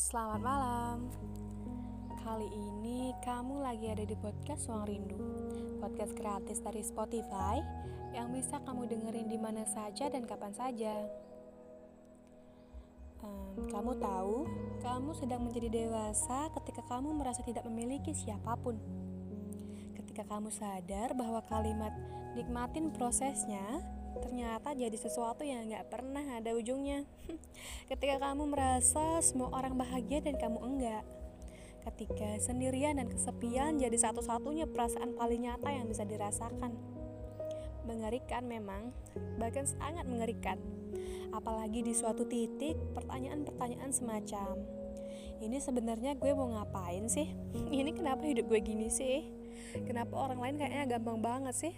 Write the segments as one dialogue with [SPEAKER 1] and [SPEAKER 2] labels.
[SPEAKER 1] Selamat malam. Kali ini kamu lagi ada di podcast Ruang Rindu, podcast gratis dari Spotify yang bisa kamu dengerin di mana saja dan kapan saja. Um, kamu tahu, kamu sedang menjadi dewasa ketika kamu merasa tidak memiliki siapa pun. Ketika kamu sadar bahwa kalimat nikmatin prosesnya ternyata jadi sesuatu yang nggak pernah ada ujungnya. Ketika kamu merasa semua orang bahagia dan kamu enggak. Ketika sendirian dan kesepian jadi satu-satunya perasaan paling nyata yang bisa dirasakan. Mengerikan memang, bahkan sangat mengerikan. Apalagi di suatu titik pertanyaan-pertanyaan semacam ini sebenarnya gue mau ngapain sih? Ini kenapa hidup gue gini sih? Kenapa orang lain kayaknya gampang banget sih?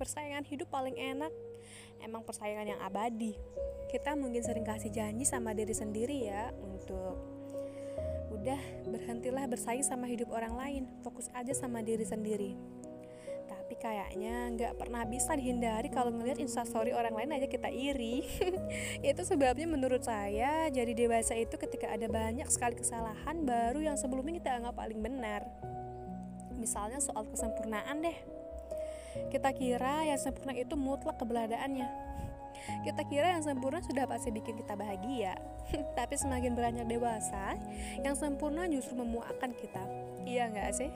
[SPEAKER 1] Persaingan hidup paling enak emang persaingan yang abadi. Kita mungkin sering kasih janji sama diri sendiri ya untuk udah berhentilah bersaing sama hidup orang lain. Fokus aja sama diri sendiri. Tapi kayaknya nggak pernah bisa dihindari kalau ngelihat instastory orang lain aja kita iri. Itu sebabnya menurut saya jadi dewasa itu ketika ada banyak sekali kesalahan baru yang sebelumnya kita anggap paling benar. Misalnya soal kesempurnaan deh kita kira yang sempurna itu mutlak keberadaannya. Kita kira yang sempurna sudah pasti bikin kita bahagia. Tapi semakin beranjak dewasa, yang sempurna justru memuakkan kita. Iya nggak sih?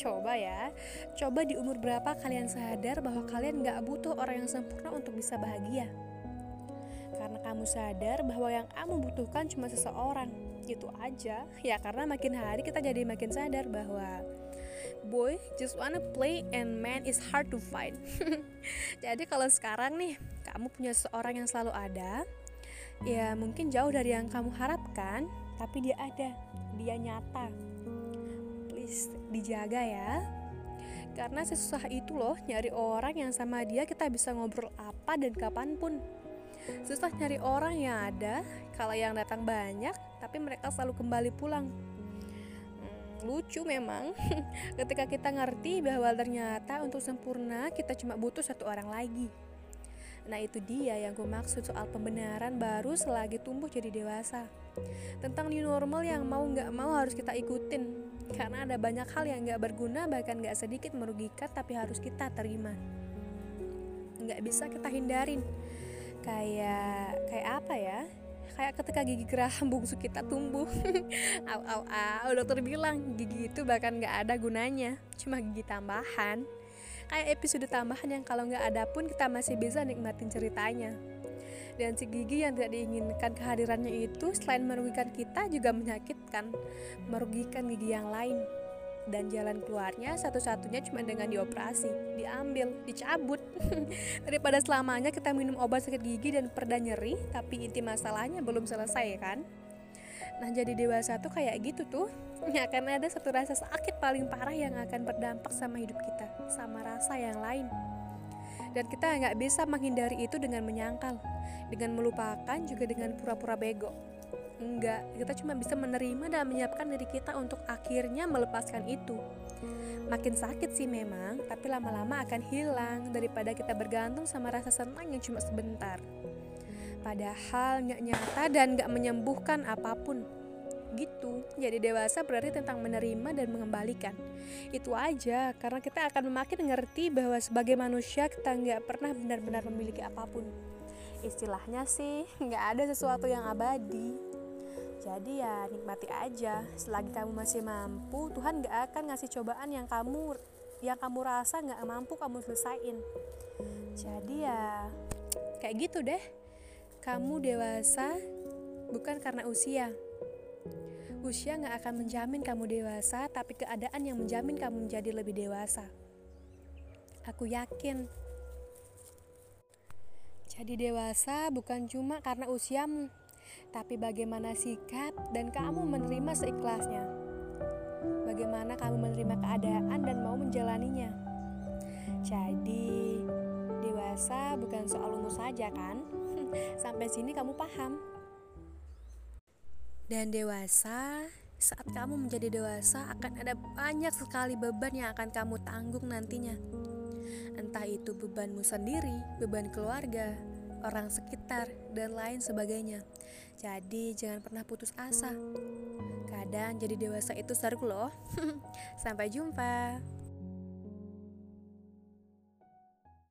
[SPEAKER 1] Coba ya, coba di umur berapa kalian sadar bahwa kalian nggak butuh orang yang sempurna untuk bisa bahagia. Karena kamu sadar bahwa yang kamu butuhkan cuma seseorang, itu aja. Ya karena makin hari kita jadi makin sadar bahwa boy just wanna play and man is hard to find jadi kalau sekarang nih kamu punya seorang yang selalu ada ya mungkin jauh dari yang kamu harapkan tapi dia ada dia nyata. Please dijaga ya. Karena sesusah itu loh nyari orang yang sama dia kita bisa ngobrol apa dan kapan pun. Susah nyari orang yang ada kalau yang datang banyak tapi mereka selalu kembali pulang lucu memang. Ketika kita ngerti bahwa ternyata untuk sempurna kita cuma butuh satu orang lagi. Nah itu dia yang gue maksud soal pembenaran baru selagi tumbuh jadi dewasa. Tentang new normal yang mau nggak mau harus kita ikutin. Karena ada banyak hal yang nggak berguna bahkan nggak sedikit merugikan tapi harus kita terima. Nggak bisa kita hindarin. Kayak kayak apa ya kayak ketika gigi geraham bungsu kita tumbuh. Au au au. Dokter bilang gigi itu bahkan nggak ada gunanya cuma gigi tambahan. Kayak episode tambahan yang kalau nggak ada pun kita masih bisa nikmatin ceritanya. Dan si gigi yang tidak diinginkan kehadirannya itu selain merugikan kita juga menyakitkan merugikan gigi yang lain dan jalan keluarnya satu-satunya cuma dengan dioperasi, diambil, dicabut. Daripada selamanya kita minum obat sakit gigi dan perda nyeri, tapi inti masalahnya belum selesai kan? Nah jadi dewasa tuh kayak gitu tuh Ya karena ada satu rasa sakit paling parah yang akan berdampak sama hidup kita Sama rasa yang lain Dan kita nggak bisa menghindari itu dengan menyangkal Dengan melupakan juga dengan pura-pura bego enggak kita cuma bisa menerima dan menyiapkan diri kita untuk akhirnya melepaskan itu. Makin sakit sih memang tapi lama-lama akan hilang daripada kita bergantung sama rasa senang yang cuma sebentar. Padahal nggak nyata dan nggak menyembuhkan apa pun. Gitu jadi dewasa berarti tentang menerima dan mengembalikan. Itu aja karena kita akan makin mengerti bahwa sebagai manusia kita nggak pernah benar-benar memiliki apa pun. Istilahnya sih nggak ada sesuatu yang abadi jadi ya nikmati aja. Selagi kamu masih mampu, Tuhan gak akan ngasih cobaan yang kamu yang kamu rasa gak mampu kamu selesain. Jadi ya kayak gitu deh. Kamu dewasa bukan karena usia. Usia gak akan menjamin kamu dewasa, tapi keadaan yang menjamin kamu menjadi lebih dewasa. Aku yakin. Jadi dewasa bukan cuma karena usiamu, tapi bagaimana sikap dan kamu menerima seikhlasnya. Bagaimana kamu menerima keadaan dan mau menjalaninya. Jadi, dewasa bukan soal umur saja kan? Sampai sini kamu paham. Dan dewasa, saat kamu menjadi dewasa akan ada banyak sekali beban yang akan kamu tanggung nantinya. Entah itu bebanmu sendiri, beban keluarga, orang sekitar, dan lain sebagainya. Jadi, jangan pernah putus asa. Kadang jadi dewasa itu seru loh. Sampai jumpa.